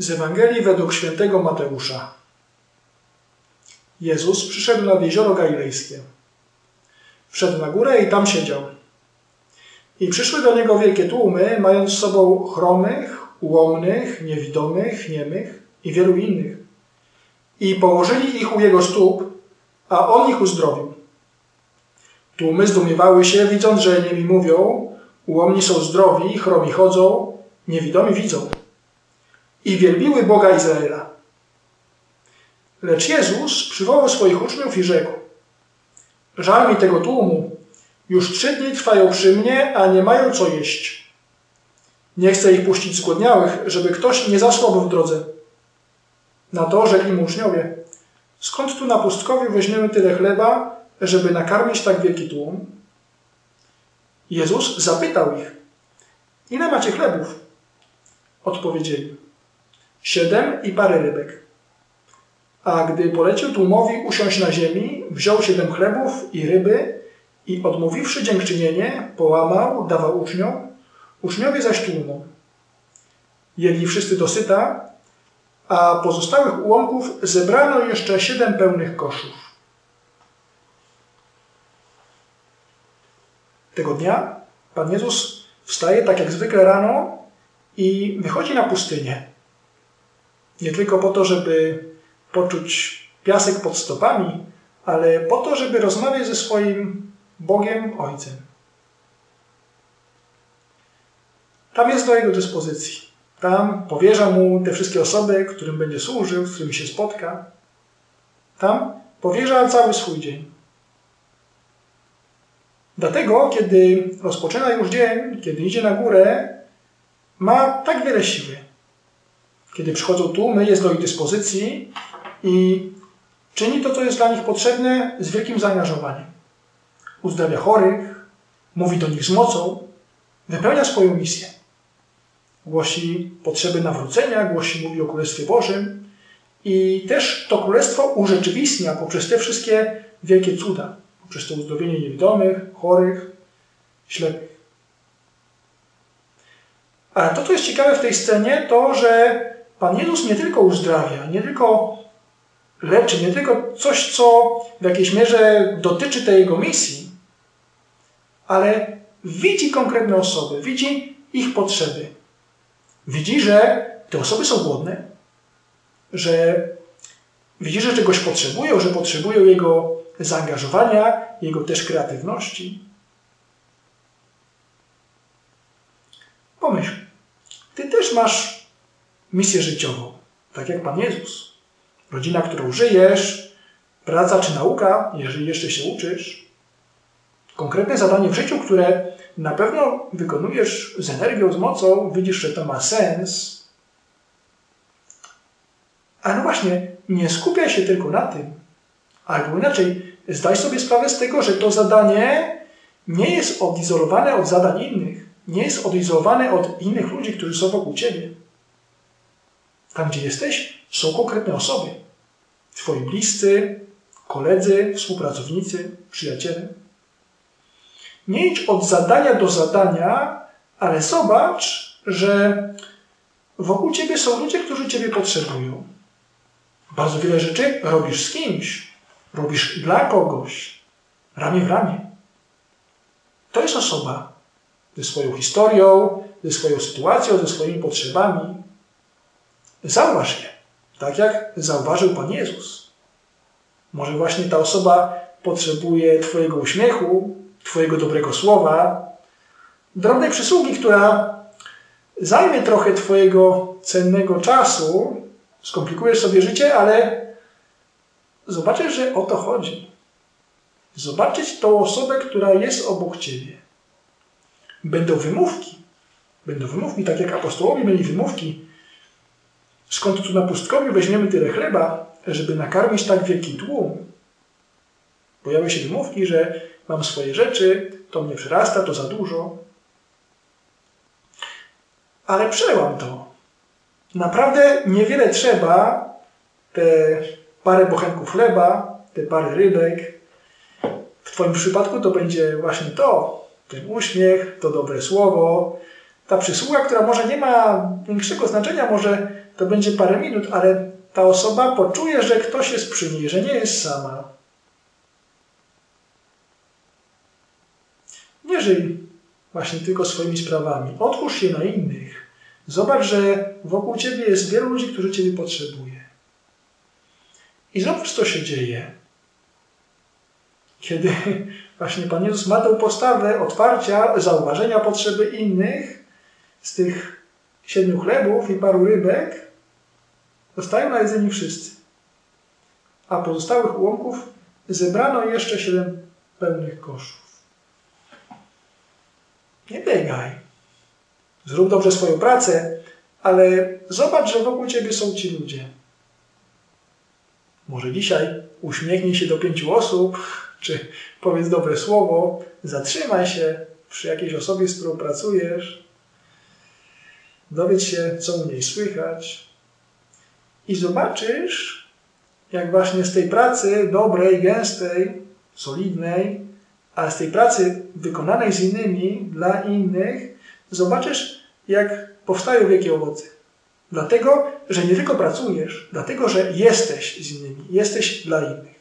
Z Ewangelii według świętego Mateusza. Jezus przyszedł nad jezioro galilejskie. Wszedł na górę i tam siedział. I przyszły do niego wielkie tłumy, mając z sobą chromych, ułomnych, niewidomych, niemych i wielu innych. I położyli ich u jego stóp, a on ich uzdrowił. Tłumy zdumiewały się, widząc, że niemi mówią, ułomni są zdrowi, chromi chodzą, niewidomi widzą i wielbiły Boga Izraela. Lecz Jezus przywołał swoich uczniów i rzekł: Żal mi tego tłumu. Już trzy dni trwają przy mnie, a nie mają co jeść. Nie chcę ich puścić zgłodniałych, żeby ktoś nie zasłabł w drodze. Na to rzekli mu uczniowie: Skąd tu na pustkowiu weźmiemy tyle chleba, żeby nakarmić tak wielki tłum? Jezus zapytał ich: Ile macie chlebów? Odpowiedzieli: siedem i parę rybek. A gdy polecił tłumowi usiąść na ziemi, wziął siedem chlebów i ryby i odmówiwszy dziękczynienie, połamał, dawał uczniom, uczniowie zaś tłumom. Jedli wszyscy dosyta, a pozostałych ułomków zebrano jeszcze siedem pełnych koszów. Tego dnia Pan Jezus wstaje tak jak zwykle rano i wychodzi na pustynię. Nie tylko po to, żeby poczuć piasek pod stopami, ale po to, żeby rozmawiać ze swoim Bogiem Ojcem. Tam jest do jego dyspozycji. Tam powierza mu te wszystkie osoby, którym będzie służył, z którymi się spotka. Tam powierza cały swój dzień. Dlatego, kiedy rozpoczyna już dzień, kiedy idzie na górę, ma tak wiele siły. Kiedy przychodzą tłumy, jest do ich dyspozycji i czyni to, co jest dla nich potrzebne z wielkim zaangażowaniem. Uzdrawia chorych, mówi do nich z mocą, wypełnia swoją misję. Głosi potrzeby nawrócenia, głosi, mówi o Królestwie Bożym i też to Królestwo urzeczywistnia poprzez te wszystkie wielkie cuda, poprzez to uzdrowienie niewidomych, chorych, ślepych. Ale to, co jest ciekawe w tej scenie, to, że Pan Jezus nie tylko uzdrawia, nie tylko leczy, nie tylko coś, co w jakiejś mierze dotyczy tej Jego misji, ale widzi konkretne osoby, widzi ich potrzeby. Widzi, że te osoby są głodne, że widzi, że czegoś potrzebują, że potrzebują Jego zaangażowania, Jego też kreatywności. Pomyśl, Ty też masz misję życiową, tak jak Pan Jezus. Rodzina, którą żyjesz, praca czy nauka, jeżeli jeszcze się uczysz. Konkretne zadanie w życiu, które na pewno wykonujesz z energią, z mocą, widzisz, że to ma sens. Ale no właśnie, nie skupiaj się tylko na tym. Albo inaczej, zdaj sobie sprawę z tego, że to zadanie nie jest odizolowane od zadań innych. Nie jest odizolowane od innych ludzi, którzy są wokół ciebie. Tam, gdzie jesteś, są konkretne osoby. Twoi bliscy, koledzy, współpracownicy, przyjaciele. Nie idź od zadania do zadania, ale zobacz, że wokół ciebie są ludzie, którzy ciebie potrzebują. Bardzo wiele rzeczy robisz z kimś, robisz dla kogoś, ramię w ramię. To jest osoba ze swoją historią, ze swoją sytuacją, ze swoimi potrzebami. Zauważ je, tak jak zauważył Pan Jezus. Może właśnie ta osoba potrzebuje Twojego uśmiechu, Twojego dobrego słowa, drobnej przysługi, która zajmie trochę Twojego cennego czasu, skomplikujesz sobie życie, ale zobaczysz, że o to chodzi. Zobaczyć tą osobę, która jest obok Ciebie. Będą wymówki. Będą wymówki, tak jak apostołowie mieli wymówki Skąd tu na pustkowiu weźmiemy tyle chleba, żeby nakarmić tak wielki tłum? Pojawią się wymówki, że mam swoje rzeczy, to mnie przyrasta, to za dużo. Ale przełam to. Naprawdę niewiele trzeba, te parę bochenków chleba, te parę rybek. W Twoim przypadku to będzie właśnie to, ten uśmiech, to dobre słowo, ta przysługa, która może nie ma większego znaczenia, może to będzie parę minut, ale ta osoba poczuje, że ktoś jest przy niej, że nie jest sama. Nie żyj właśnie tylko swoimi sprawami. Otwórz się na innych. Zobacz, że wokół ciebie jest wielu ludzi, którzy ciebie potrzebuje. I zobacz, co się dzieje. Kiedy właśnie Pan Jezus ma tę postawę otwarcia, zauważenia potrzeby innych z tych siedmiu chlebów i paru rybek, zostają na jedzeniu wszyscy. A pozostałych ułomków zebrano jeszcze siedem pełnych koszów. Nie biegaj. Zrób dobrze swoją pracę, ale zobacz, że wokół ciebie są ci ludzie. Może dzisiaj uśmiechnij się do pięciu osób, czy powiedz dobre słowo, zatrzymaj się przy jakiejś osobie, z którą pracujesz, dowiedz się, co u niej słychać i zobaczysz, jak właśnie z tej pracy dobrej, gęstej, solidnej, ale z tej pracy wykonanej z innymi, dla innych, zobaczysz, jak powstają wielkie owoce. Dlatego, że nie tylko pracujesz, dlatego, że jesteś z innymi, jesteś dla innych.